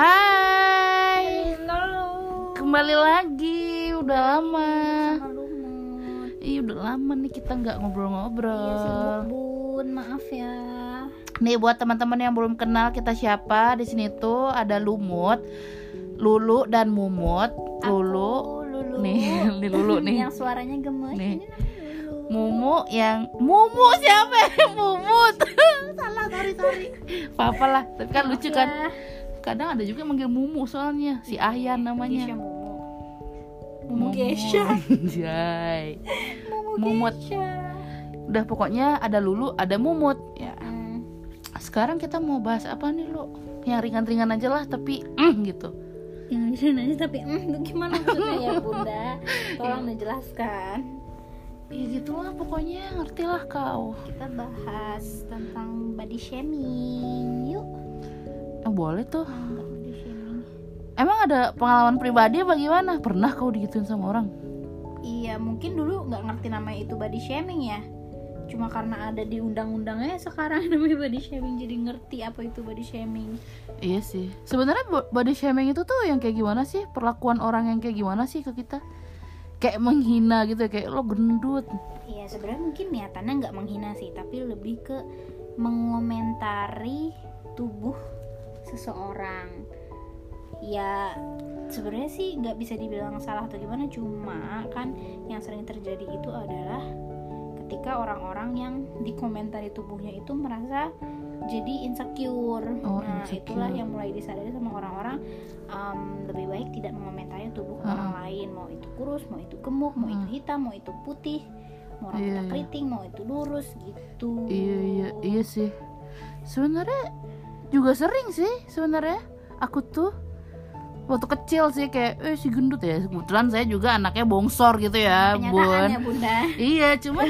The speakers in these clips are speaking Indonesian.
Hai, Halo. kembali lagi. Udah lama. Ih, udah lama nih kita nggak Iya sibuk ngobrol-ngobrol. bun, maaf ya. Nih buat teman-teman yang belum kenal kita siapa di sini tuh ada Lumut, Lulu dan Mumut. Lulu, Aku Lulu. nih, ini Lulu nih. Yang suaranya gemes. Nih. Mumu yang Mumu siapa? ya? Mumut. Salah, sorry sorry. Apa lah, tapi kan lucu Maaf kan. Kadang ada juga yang manggil Mumu soalnya, si Ahyan Gesha namanya. Mumu. Mumu Gesha. Jai. Mumu Mumut. Gesha. Udah pokoknya ada Lulu, ada Mumut. Ya. Hmm. Sekarang kita mau bahas apa nih, Lu? Yang ringan-ringan aja lah, tapi mm, gitu. Yang sini aja tapi hmm, itu gimana maksudnya ya Bunda? Tolong dijelaskan. Ya gitulah pokoknya, ngertilah kau. Kita bahas tentang body shaming. Yuk. Eh, boleh tuh. Shaming? Emang ada pengalaman pribadi apa gimana? Pernah kau digituin sama orang? Iya mungkin dulu nggak ngerti namanya itu body shaming ya Cuma karena ada di undang-undangnya sekarang namanya body shaming Jadi ngerti apa itu body shaming Iya sih. Sebenarnya bo- body shaming itu tuh yang kayak gimana sih? Perlakuan orang yang kayak gimana sih ke kita? Kayak menghina gitu, kayak lo gendut. Iya sebenarnya mungkin niatannya nggak menghina sih Tapi lebih ke mengomentari tubuh seseorang Ya sebenarnya sih nggak bisa dibilang salah atau gimana Cuma kan yang sering terjadi itu adalah ketika orang-orang yang dikomentari tubuhnya itu merasa jadi insecure. Oh, nah, insecure. itulah yang mulai disadari sama orang-orang um, lebih baik tidak mengomentari tubuh Hmm. orang lain, mau itu kurus, mau itu gemuk, mau itu hitam, mau itu putih, mau rambutnya iya. keriting, mau itu lurus gitu. Iya iya iya sih. Sebenarnya juga sering sih sebenarnya. Aku tuh waktu kecil sih kayak eh si gendut ya. Kebetulan saya juga anaknya bongsor gitu ya, Kenyataan Bun. ya bunda. Iya, cuma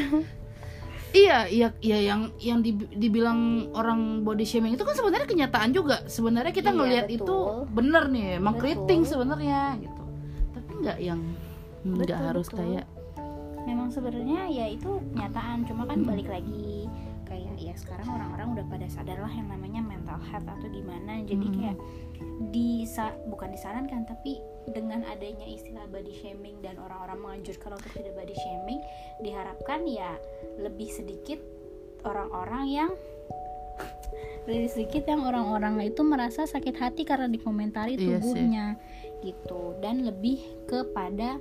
Iya, iya, iya yang yang di- dibilang orang body shaming itu kan sebenarnya kenyataan juga. Sebenarnya kita Iya, ngelihat itu bener nih, emang Betul. keriting sebenarnya gitu. Tapi nggak yang nggak harus betul. kayak Memang sebenarnya ya itu kenyataan, cuma kan Hmm. balik lagi kayak ya sekarang orang-orang udah pada sadar lah yang namanya mental health atau gimana. Jadi Hmm. kayak disa bukan disarankan tapi dengan adanya istilah body shaming dan orang-orang menganjurkan untuk tidak body shaming diharapkan ya lebih sedikit orang-orang yang lebih sedikit yang orang-orang itu merasa sakit hati karena dikomentari Iya tubuhnya gitu dan lebih kepada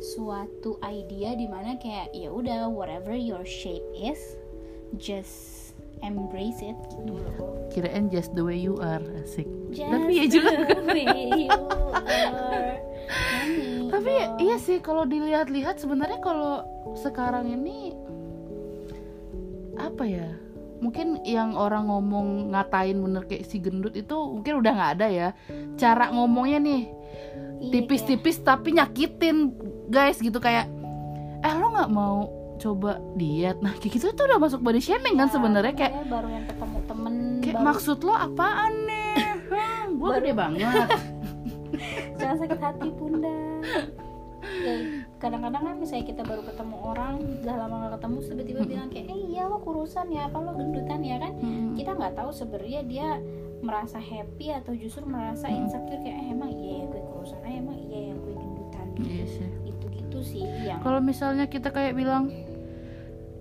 suatu idea di mana kayak ya udah whatever your shape is just embrace it gitu loh kirain just the way you are asik. Just Tapi ya juga. the way you are. Nyanyi Tapi ya, iya sih kalau dilihat-lihat sebenarnya kalau sekarang ini apa ya? Mungkin yang orang ngomong ngatain bener kayak si gendut itu mungkin udah nggak ada ya. Cara ngomongnya nih Iya, tipis-tipis tapi nyakitin guys gitu kayak eh lo nggak mau coba diet. Nah kayak gitu tuh udah masuk body shaming kan kayak- sebenarnya kayak ya, baru yang ketemu temen kayak baru maksud lo apaan nih? Gue Baru- gede banget. Jangan sakit hati bunda. Ya kadang-kadang kan misalnya kita baru ketemu orang udah lama gak ketemu tiba-tiba bilang kayak eh iya lo kurusan ya apa lo gendutan ya kan? Mm, kita nggak tahu sebenarnya dia merasa happy atau justru merasa insecure kayak eh, emang iya ya gue kurusan eh emang iya ya gue gendutan iya sih. Itu gitu sih yang kalau misalnya kita kayak bilang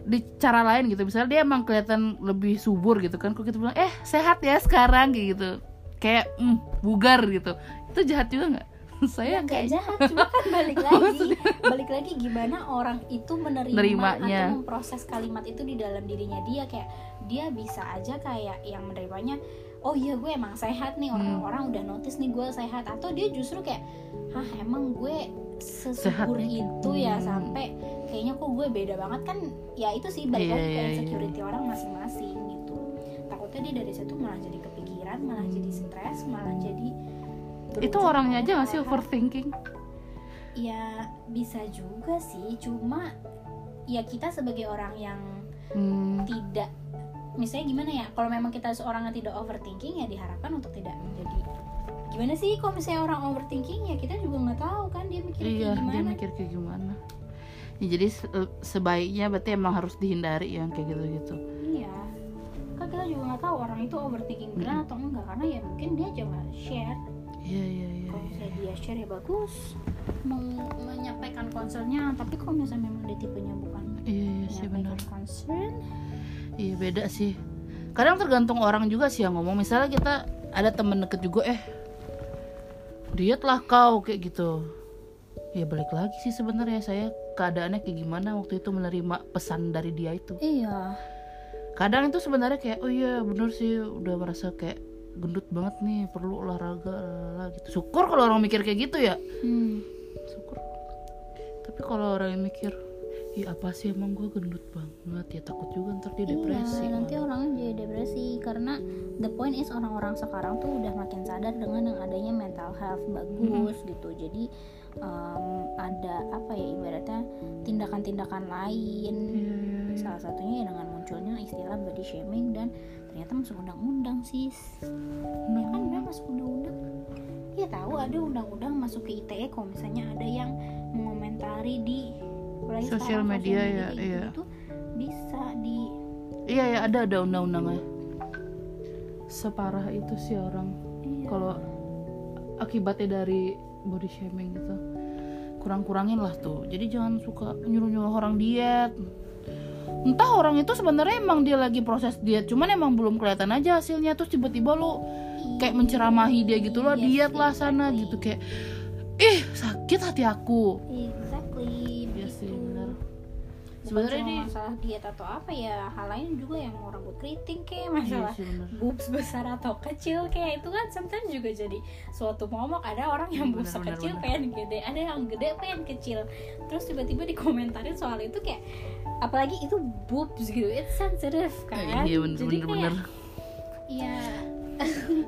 di cara lain gitu misalnya dia emang kelihatan lebih subur gitu kan kok kita bilang eh sehat ya sekarang gitu. Kayak mm, bugar gitu. Itu jahat juga nggak? Saya ya nggak kayak jahat cuma kan balik lagi. Balik lagi gimana orang itu menerima Nerimanya. atau memproses kalimat itu di dalam dirinya dia. Kayak dia bisa aja kayak yang menerimanya oh iya gue emang sehat nih Hmm. orang-orang udah notice nih gue sehat atau dia justru kayak hah emang gue sesubur Sehat nih." itu ya Hmm. sampai kayaknya kok gue beda banget kan ya itu sih balik Iya, lagi ke iya, iya. insecurity orang masing-masing gitu takutnya dia dari situ malah jadi kepikiran malah jadi stres malah jadi itu orangnya aja nggak sih hal-hal overthinking ya bisa juga sih cuma ya kita sebagai orang yang Hmm, tidak misalnya gimana ya kalau memang kita seorang yang tidak overthinking ya diharapkan untuk tidak menjadi gimana sih kalau misalnya orang overthinking ya kita juga nggak tahu kan dia mikir iya kayak dia gimana. mikir kayak gimana. Ya, jadi se- sebaiknya berarti emang harus dihindari yang kayak gitu-gitu. Iya. Kan kita juga nggak tahu orang itu overthinking beneran atau enggak karena ya mungkin dia cuma share. Iya iya iya kalau iya. misalnya dia share ya bagus. Meng- menyampaikan concernnya tapi kalau misalnya memang dia tipenya bukan iya iya sih benar. concern iya beda sih. Kadang tergantung orang juga sih yang ngomong. Misalnya kita ada temen deket juga eh diet lah kau kayak gitu. Ya balik lagi sih sebenarnya. Saya keadaannya kayak gimana waktu itu menerima pesan dari dia itu. Iya. Kadang itu sebenarnya kayak oh iya bener sih. Udah merasa kayak gendut banget nih perlu olahraga lah gitu. Syukur kalau orang mikir kayak gitu ya. Hmm. syukur. Tapi kalau orang yang mikir Ih apa sih? Emang gue gendut banget. Ya takut juga ntar dia depresi. iya, nanti malah. orangnya jadi depresi. Karena the point is orang-orang sekarang tuh udah makin sadar dengan yang adanya mental health bagus gitu. Jadi em, ada apa ya ibaratnya tindakan-tindakan lain. Iya, iya, iya. salah satunya ya dengan munculnya istilah body shaming dan ternyata masuk undang-undang sis. Ya kan benar masuk undang-undang. Ya tahu ada undang-undang masuk ke ITE kalau misalnya ada yang mengomentari di apalagi Sosial sekarang media ya, gitu iya. itu bisa di iya ya ada ada undang-undangnya. Separah itu sih orang. Iya. kalau akibatnya dari body shaming gitu kurang-kurangin lah tuh. Jadi jangan suka nyuruh-nyuruh orang diet. Entah orang itu sebenarnya emang dia lagi proses diet cuman emang belum kelihatan aja hasilnya. Terus tiba-tiba lo kayak menceramahi dia gitu loh Yes, diet lah sana gitu kayak ih sakit hati aku Sebenarnya ini- masalah diet atau apa ya hal lain juga yang mau rambut keriting kayak iya masalah bener. boobs besar atau kecil kayak itu kan sometimes juga jadi suatu momok. Ada orang yang Bener, boobs bener, kecil bener. pengen gede ada yang gede pengen kecil. Terus tiba-tiba dikomentarin soal itu kayak apalagi itu boobs gitu it's sensitive kan. Iya bener jadi bener, kayak bener. ya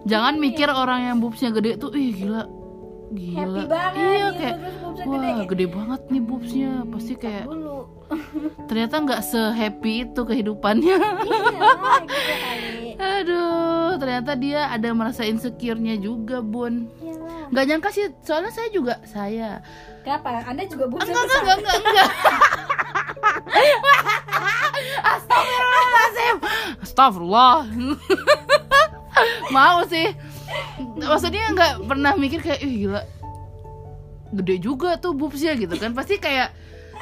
jangan mikir orang yang boobsnya gede tuh ih gila gila. happy banget iya gitu kayak terus boobsnya wah gede gede, banget nih boobsnya. Pasti "Ntar kayak dulu. ternyata nggak sehappy itu kehidupannya. Iya gitu aduh ternyata dia ada merasa insecure-nya juga bun. Iyalah. nggak nyangka sih soalnya saya juga saya. Kenapa? Anda juga boobsnya enggak besar? enggak enggak enggak. Astagfirullahaladzim. Astagfirullah. Mau sih Maksudnya nggak pernah mikir kayak Ih gila Gede juga tuh boobsnya gitu kan Pasti kayak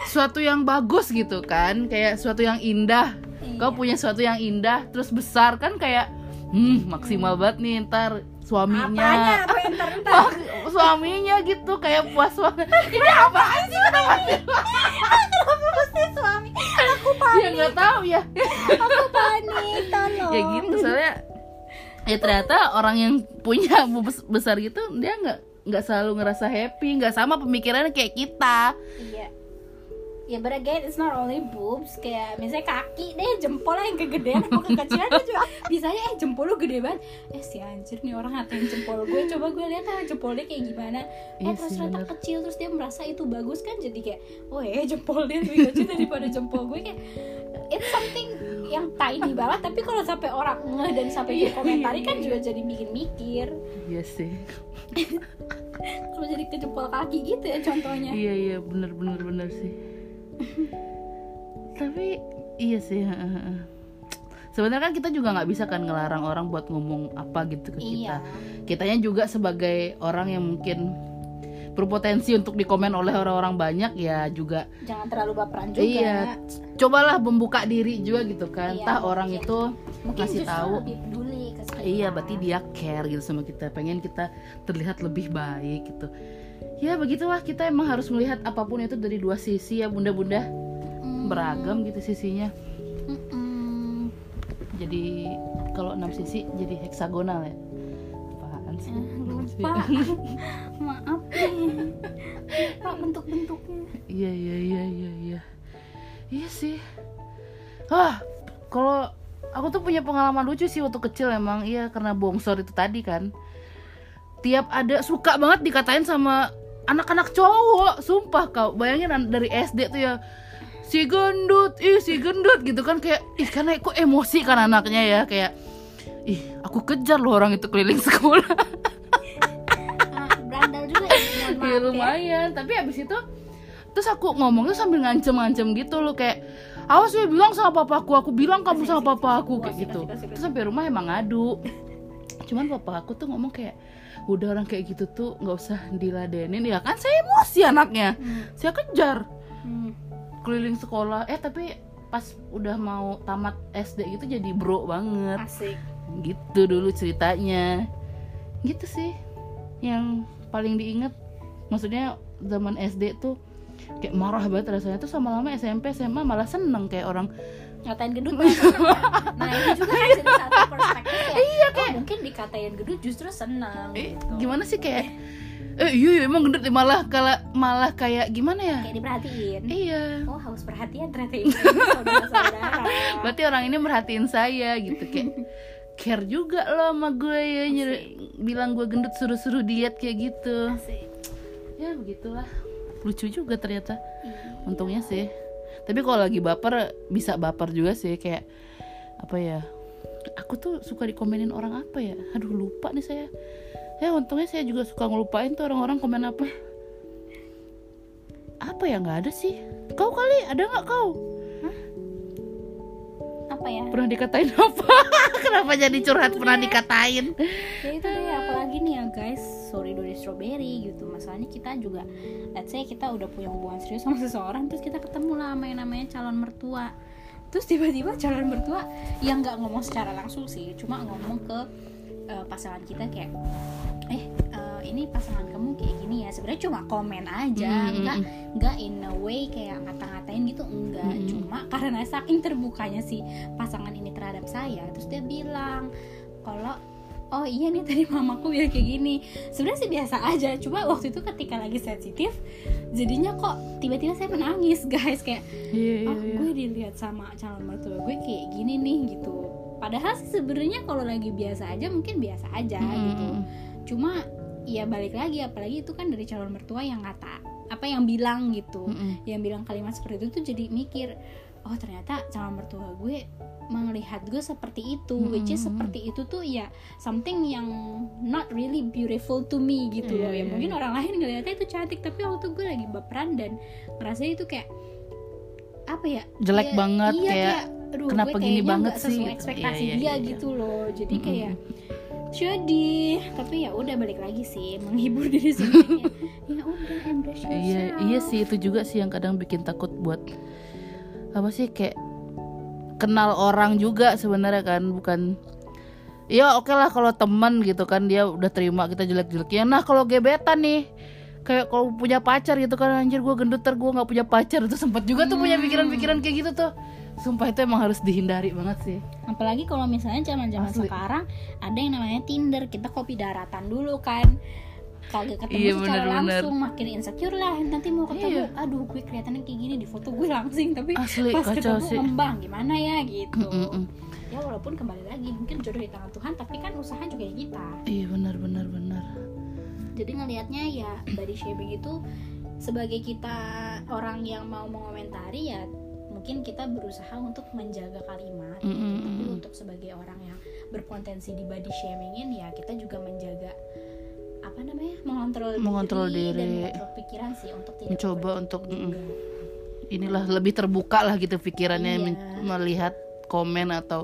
Suatu yang bagus gitu kan Kayak suatu yang indah Kau Iya. punya suatu yang indah Terus besar kan kayak Hmm maksimal banget nih ntar Suaminya Apanya? Apa ntar ntar? Suaminya gitu kayak puas banget ini apaan sih kenapa sih Kenapa mesti suami? Aku ya panik. nggak tahu ya Aku panik. Tolong. ya gitu soalnya ya ternyata orang yang punya besar gitu dia nggak nggak selalu ngerasa happy nggak sama pemikirannya kayak kita. Iya. Ya but again it's not only boobs Kayak misalnya kaki deh jempol yang kegedean atau kekecilan tuh juga Bisanya eh jempol lu gede banget. Eh si anjir nih orang ngatain jempol gue Coba gue lihat ah jempolnya kayak gimana. Eh Iya terus ternyata kecil Terus dia merasa itu bagus kan Jadi kayak Oh eh jempol dia lebih kecil daripada jempol gue Kayak It's something yang tiny banget Tapi kalau sampai orang ngeh dan sampai Iya, dikomentari iya, kan iya. juga jadi bikin mikir iya sih. Kalau jadi ke jempol kaki gitu ya contohnya. Iya iya bener bener bener sih. Tapi iya sih sebenarnya kan kita juga nggak bisa kan ngelarang orang buat ngomong apa gitu ke kita. Iya. Kitanya juga sebagai orang yang mungkin berpotensi untuk dikomen oleh orang-orang banyak ya juga Jangan terlalu baperan juga. Iya cobalah membuka diri juga gitu kan. Iya, entah orang mungkin. itu mungkin ngasih tahu. iya berarti dia care gitu sama kita. Pengen kita terlihat lebih baik gitu. Ya begitulah. Kita emang harus melihat apa pun itu dari dua sisi ya bunda-bunda. Hmm, beragam gitu sisinya. Mm-mm. jadi kalau enam sisi jadi heksagonal ya sih. Eh, lupa. Maaf lupa bentuk-bentuknya. Iya iya iya iya iya. Iya sih. Ah, kalau aku tuh punya pengalaman lucu sih waktu kecil emang. Iya karena bongsor itu tadi kan. Tiap ada suka banget dikatain sama anak-anak cowok, sumpah kau. Bayangin an- dari SD tuh ya si gendut, ih si gendut. Gitu kan kayak ih karena kok emosi kan anaknya ya? Kayak ih aku kejar loh orang itu keliling sekolah. ah, berandal juga ya Iya ya. lumayan, tapi abis itu terus aku ngomongnya sambil ngancem-ngancem gitu loh kayak awas ya bilang sama papaku, aku bilang kamu sama papaku kayak Kasih, gitu. Terus sampai rumah emang ngadu. cuman papa aku tuh ngomong kayak udah orang kayak gitu tuh nggak usah diladenin ya kan saya emosi anaknya Hmm. saya kejar Hmm. keliling sekolah eh tapi pas udah mau tamat SD gitu jadi bro banget asik gitu dulu ceritanya. Gitu sih yang paling diinget maksudnya zaman SD tuh kayak marah banget rasanya. Tuh sama lama SMP SMA malah seneng kayak orang ngatain gendut nah itu juga kan jadi satu perspektif ya. Iya kayak mungkin dikatain gendut justru senang eh, gitu. gimana sih kayak eh iya, iya emang gendut malah kala malah kayak gimana ya? Kayak diperhatiin. Iya. Oh haus perhatian ternyata ini saudara-saudara. Berarti orang ini merhatiin saya gitu kayak care juga loh sama gue ya nyuruh, bilang gue gendut suruh-suruh diet kayak gitu. Asik. Ya begitulah. Lucu juga ternyata. Iya. untungnya sih. Tapi kalau lagi baper bisa baper juga sih kayak apa ya aku tuh suka dikomenin orang apa ya? Aduh lupa nih saya. Ya untungnya saya juga suka ngelupain tuh orang-orang komen apa. Apa ya nggak ada sih. Kau kali ada nggak kau apa ya? Pernah dikatain apa? Kenapa jadi curhat pernah dikatain? Ya itu deh apalagi nih ya guys. Sorry dari strawberry gitu. Masalahnya kita juga let's say kita udah punya hubungan serius sama seseorang terus kita ketemu lah sama yang namanya calon mertua. Terus tiba-tiba calon mertua yang nggak ngomong secara langsung sih cuma ngomong ke eh, pasangan kita kayak eh, ini pasangan kamu kayak gini ya. Sebenarnya cuma komen aja Mm, nggak mm, nggak in a way kayak ngata-ngatain gitu enggak. Mm, mm. cuma karena saking terbukanya si pasangan ini terhadap saya terus dia bilang kalau oh iya nih tadi mamaku bilang kayak gini. Sebenarnya sih biasa aja cuma waktu itu ketika lagi sensitif jadinya kok tiba-tiba saya menangis guys. Kayak iya iya oh iya. gue dilihat sama calon mertua gue kayak gini nih gitu. Padahal sih sebenarnya kalau lagi biasa aja mungkin biasa aja Mm, gitu. cuma ya balik lagi apalagi itu kan dari calon mertua yang ngata apa yang bilang gitu Mm, mm. yang bilang kalimat seperti itu tuh jadi mikir oh ternyata calon mertua gue melihat gue seperti itu Mm, which is seperti itu tuh ya something yang not really beautiful to me gitu Iya, loh ya iya, mungkin iya. orang lain ngeliatnya itu cantik tapi waktu gue lagi baperan dan ngerasa itu kayak apa ya Jelek Iya, banget, iya, kayak, aduh, kenapa gue gini banget sih, sesuai ekspektasi Iya, iya, dia iya, iya. gitu loh jadi Mm, mm, kayak. Jadi tapi ya udah balik lagi sih menghibur diri sendiri. Ya udah embrace yourself Iya, iya sih itu juga sih yang kadang bikin takut buat apa sih kayak kenal orang juga sebenarnya kan bukan ya oke lah kalau teman gitu kan dia udah terima kita jelek-jeleknya nah kalau gebetan nih kayak kalau punya pacar gitu kan anjir gue gendut ter gue nggak punya pacar. Itu sempat juga tuh punya pikiran-pikiran kayak gitu tuh sumpah itu emang harus dihindari banget sih apalagi kalau misalnya zaman-zaman Asli. sekarang ada yang namanya Tinder kita kopi daratan dulu kan kagak ketemu Iya, secara bener-bener. langsung makin insecure lah nanti mau ketemu Iya. aduh gue kelihatannya kayak gini di foto gue langsing tapi Asli, pas ketemu sih. ngembang gimana ya gitu Mm, mm, mm. ya walaupun kembali lagi mungkin jodoh di tangan Tuhan tapi kan usaha juga ya kita iya benar benar benar jadi ngelihatnya ya body shaming itu sebagai kita orang yang mau mengomentari ya mungkin kita berusaha untuk menjaga kalimat Mm, mm, tapi untuk sebagai orang yang berpotensi di body shamingin ya kita juga menjaga apa namanya mengontrol, Mengontrol diri, dan diri. mengontrol pikiran sih untuk tidak Mencoba untuk, mm, inilah lebih terbuka lah gitu pikirannya Iya. melihat komen atau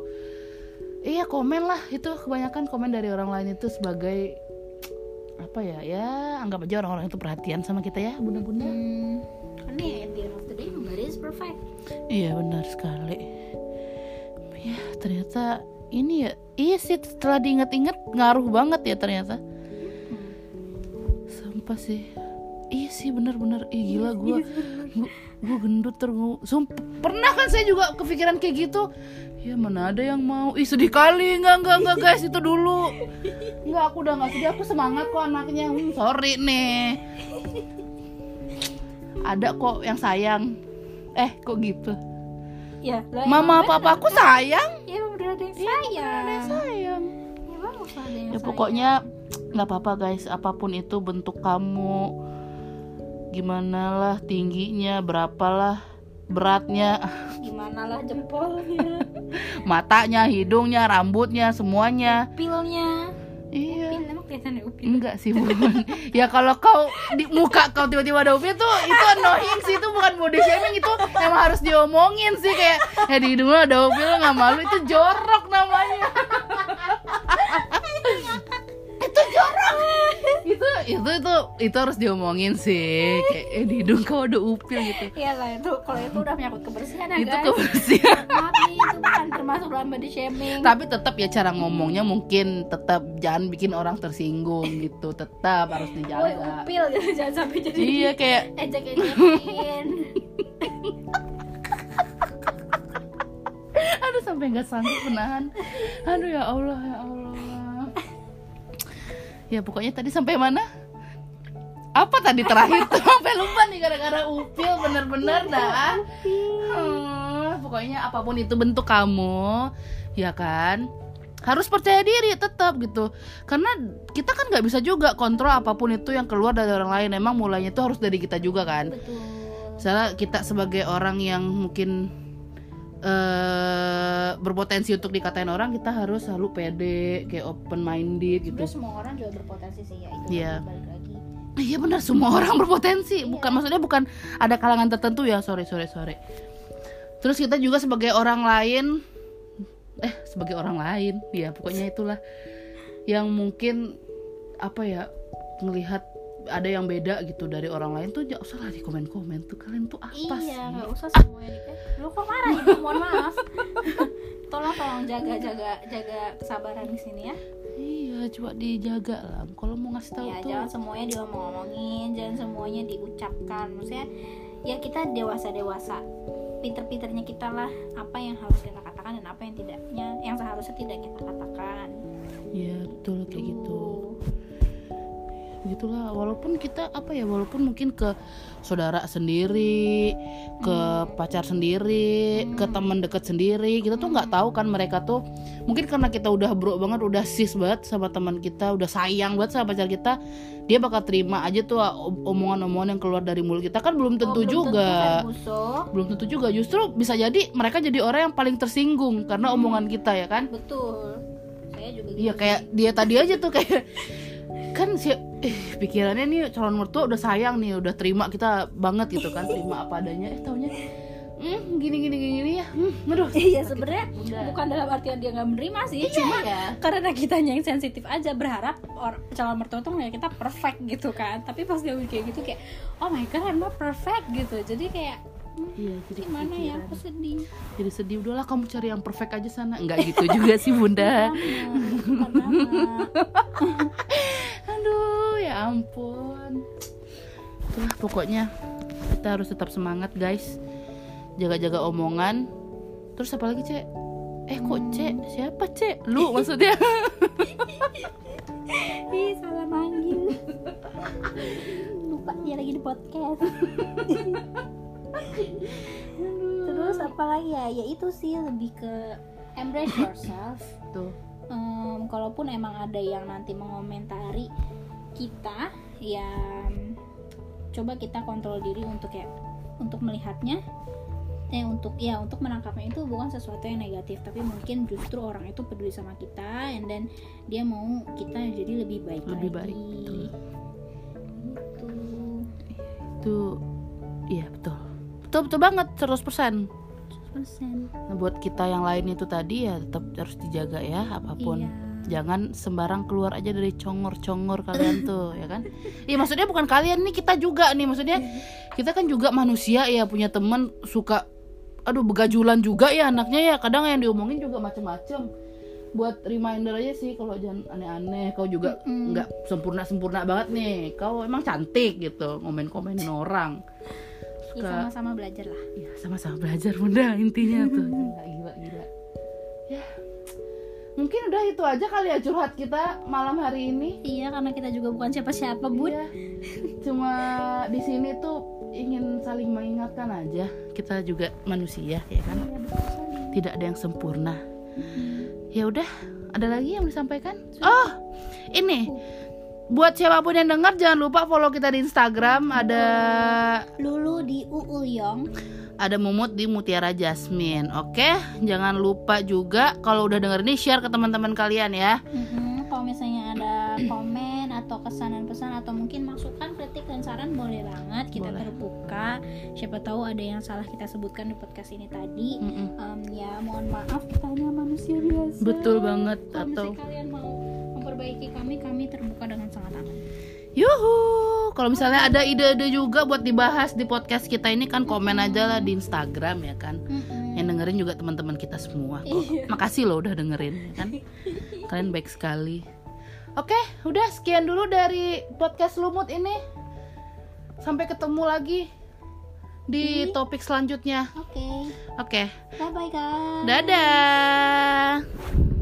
iya komen lah. Itu kebanyakan komen dari orang lain itu sebagai apa ya ya anggap aja orang-orang itu perhatian sama kita ya bunda-bunda. Hmm, karena ya at the end of the day. nobody is perfect iya benar sekali. Ya ternyata ini ya iya sih setelah diingat-ingat ngaruh banget ya ternyata. Sampah sih. Iya sih benar-benar. Ih gila gue gue gendut terus sumpah pernah kan saya juga kepikiran kayak gitu? Ya mana ada yang mau. Ih sedih kali. Enggak enggak enggak guys itu dulu. Enggak aku udah nggak sedih. Aku semangat kok anaknya. Hmm, sorry nih. Ada kok yang sayang eh kok gitu? Ya lah, mama papa aku sayang. Ya udah ada yang sayang. ada yang sayang. Ya bagus ada yang ya sayang. pokoknya nggak apa-apa guys. Apa pun itu bentuk kamu gimana lah tingginya berapalah beratnya. Gimana lah jempolnya? Matanya hidungnya rambutnya semuanya. Pilnya iya. Pil emang kelihatan ya upil enggak sih bukan ya kalau kau di muka kau tiba-tiba ada upil tuh itu annoying sih. Itu bukan body shaming itu emang harus diomongin sih kayak ya di hidung lu ada upil lu nggak malu. Itu jorok namanya itu itu itu harus diomongin sih. Kayak eh di hidung kau ada upil gitu. Iya lah itu kalau itu udah menyangkut kebersihan ya itu guys. kebersihan. Maaf nih itu bukan termasuk dalam body shaming. tapi tetap ya cara ngomongnya mungkin tetap jangan bikin orang tersinggung gitu. Tetap harus dijaga. upil gitu jangan sampai jadi iya kayak ejek ejekin. aduh sampai nggak sanggup menahan. Aduh ya Allah ya Allah ya pokoknya tadi sampai mana? Apa tadi terakhir tuh? Sampai lupa nih gara-gara upil bener-bener dah. Hmm, pokoknya apa pun itu bentuk kamu ya kan? Harus percaya diri tetap gitu. Karena kita kan nggak bisa juga kontrol apa pun itu yang keluar dari orang lain. Emang mulainya itu harus dari kita juga kan? Betul. misalnya kita sebagai orang yang mungkin eh berpotensi untuk dikatain orang kita harus selalu pede kayak open minded gitu Sebenarnya semua orang juga berpotensi sih ya itu Iya. balik lagi. iya benar semua orang berpotensi bukan maksudnya bukan ada kalangan tertentu ya sorry sorry sorry terus kita juga sebagai orang lain eh sebagai orang lain ya pokoknya itulah yang mungkin apa ya melihat ada yang beda gitu dari orang lain tuh jangan usah lah di komen-komen tuh kalian tuh apa sih Iya, nggak usah semuanya di eh, lu kok marah ya? Mohon maaf. tolong tolong jaga jaga jaga kesabaran di sini ya. Iya, coba dijaga lah. Kalau mau ngasih tahu ya tuh. jangan semuanya diomong-omongin, jangan semuanya diucapkan. Maksudnya ya kita dewasa-dewasa. Pinter-pinternya kita lah apa yang harus kita katakan dan apa yang tidaknya yang seharusnya tidak kita katakan. Gitulah, walaupun kita apa ya, walaupun mungkin ke saudara sendiri, ke pacar sendiri, ke teman dekat sendiri, kita tuh nggak tahu kan mereka tuh mungkin karena kita udah bro banget, udah sis banget sama teman kita, udah sayang banget sama pacar kita, dia bakal terima aja tuh om- omongan-omongan yang keluar dari mulut kita kan belum tentu Oh, belum juga. Ferguso. belum tentu juga justru bisa jadi mereka jadi orang yang paling tersinggung karena omongan kita ya kan Betul. Saya juga gitu. Iya kayak dia tadi aja tuh kayak kan si eh, pikirannya nih calon mertua udah sayang nih udah terima kita banget gitu kan terima apa adanya eh taunya hmm gini gini gini, gini ya hmm, aduh Iya sebenarnya bukan dalam artian dia nggak menerima sih, Iya, cuma ya. karena kitanya yang sensitif aja berharap or, calon mertua tuh ngeliat kita perfect gitu kan. Tapi pas dia kayak gitu kayak oh my god I'm not perfect gitu. Jadi kayak hmm, iya jadi gimana ya? aku sedih. jadi sedih udahlah kamu cari yang perfect aja sana. Nggak gitu juga sih bunda. Karena aduh ya ampun. Itulah pokoknya kita harus tetap semangat guys. Jaga-jaga omongan. Terus apa lagi cek? Eh kok cek? Siapa cek? Lu maksudnya. Ih, salah manggil. Lupa dia lagi di podcast. Terus apa lagi ya? Ya itu sih lebih ke embrace yourself. tuh Em, kalaupun emang ada yang nanti mengomentari kita ya coba kita kontrol diri untuk ya untuk melihatnya eh untuk ya untuk menangkapnya itu bukan sesuatu yang negatif tapi mungkin justru orang itu peduli sama kita and then dia mau kita jadi lebih baik Lebih lagi baik, betul. gitu itu iya betul betul betul banget 100% persen. Nah, buat kita yang lain itu tadi ya tetap harus dijaga ya apa pun. Iya. Jangan sembarang keluar aja dari congor-congor kalian tuh ya kan? Iya maksudnya bukan kalian nih kita juga nih. Maksudnya kita kan juga manusia ya punya temen suka aduh begajulan juga ya anaknya ya. Kadang yang diomongin juga macem-macem. Buat reminder aja sih kalau jangan aneh-aneh. Kau juga nggak sempurna-sempurna banget nih. Kau emang cantik gitu ngomen-komenin orang ya suka sama-sama belajar lah. Ya sama-sama belajar bunda intinya tuh. Gila gila. Gila ya mungkin udah itu aja kali ya curhat kita malam hari ini. Iya karena kita juga bukan siapa-siapa bun Iya. cuma di sini tuh ingin saling mengingatkan aja. Kita juga manusia ya kan? Iya, betul tidak ada yang sempurna. Ya udah ada lagi yang disampaikan? Oh ini buat siapa pun yang dengar jangan lupa follow kita di Instagram ada Lulu di Uulyong ada Mumut di Mutiara Jasmine. Oke, jangan lupa juga kalau udah denger ini share ke teman-teman kalian ya. Mm-mm, Kalau misalnya ada komen atau kesan dan pesan atau mungkin masukan, kritik dan saran boleh banget kita Boleh. terbuka. Siapa tahu ada yang salah kita sebutkan di podcast ini tadi. Mm-mm. Em, ya mohon maaf kita hanya manusia biasa. Betul banget, Kalau atau- misalnya kalian mau memperbaiki kami, kami terbuka dengan sangat aman. Yuhu, kalau misalnya ada ide-ide juga buat dibahas di podcast kita ini kan komen aja lah di Instagram ya kan. Yang dengerin juga teman-teman kita semua. kok. Iya. Makasih loh udah dengerin ya kan. Kalian baik sekali. Oke, udah sekian dulu dari podcast Lumut ini. Sampai ketemu lagi di topik selanjutnya. Oke, Oke, bye bye guys. dadah.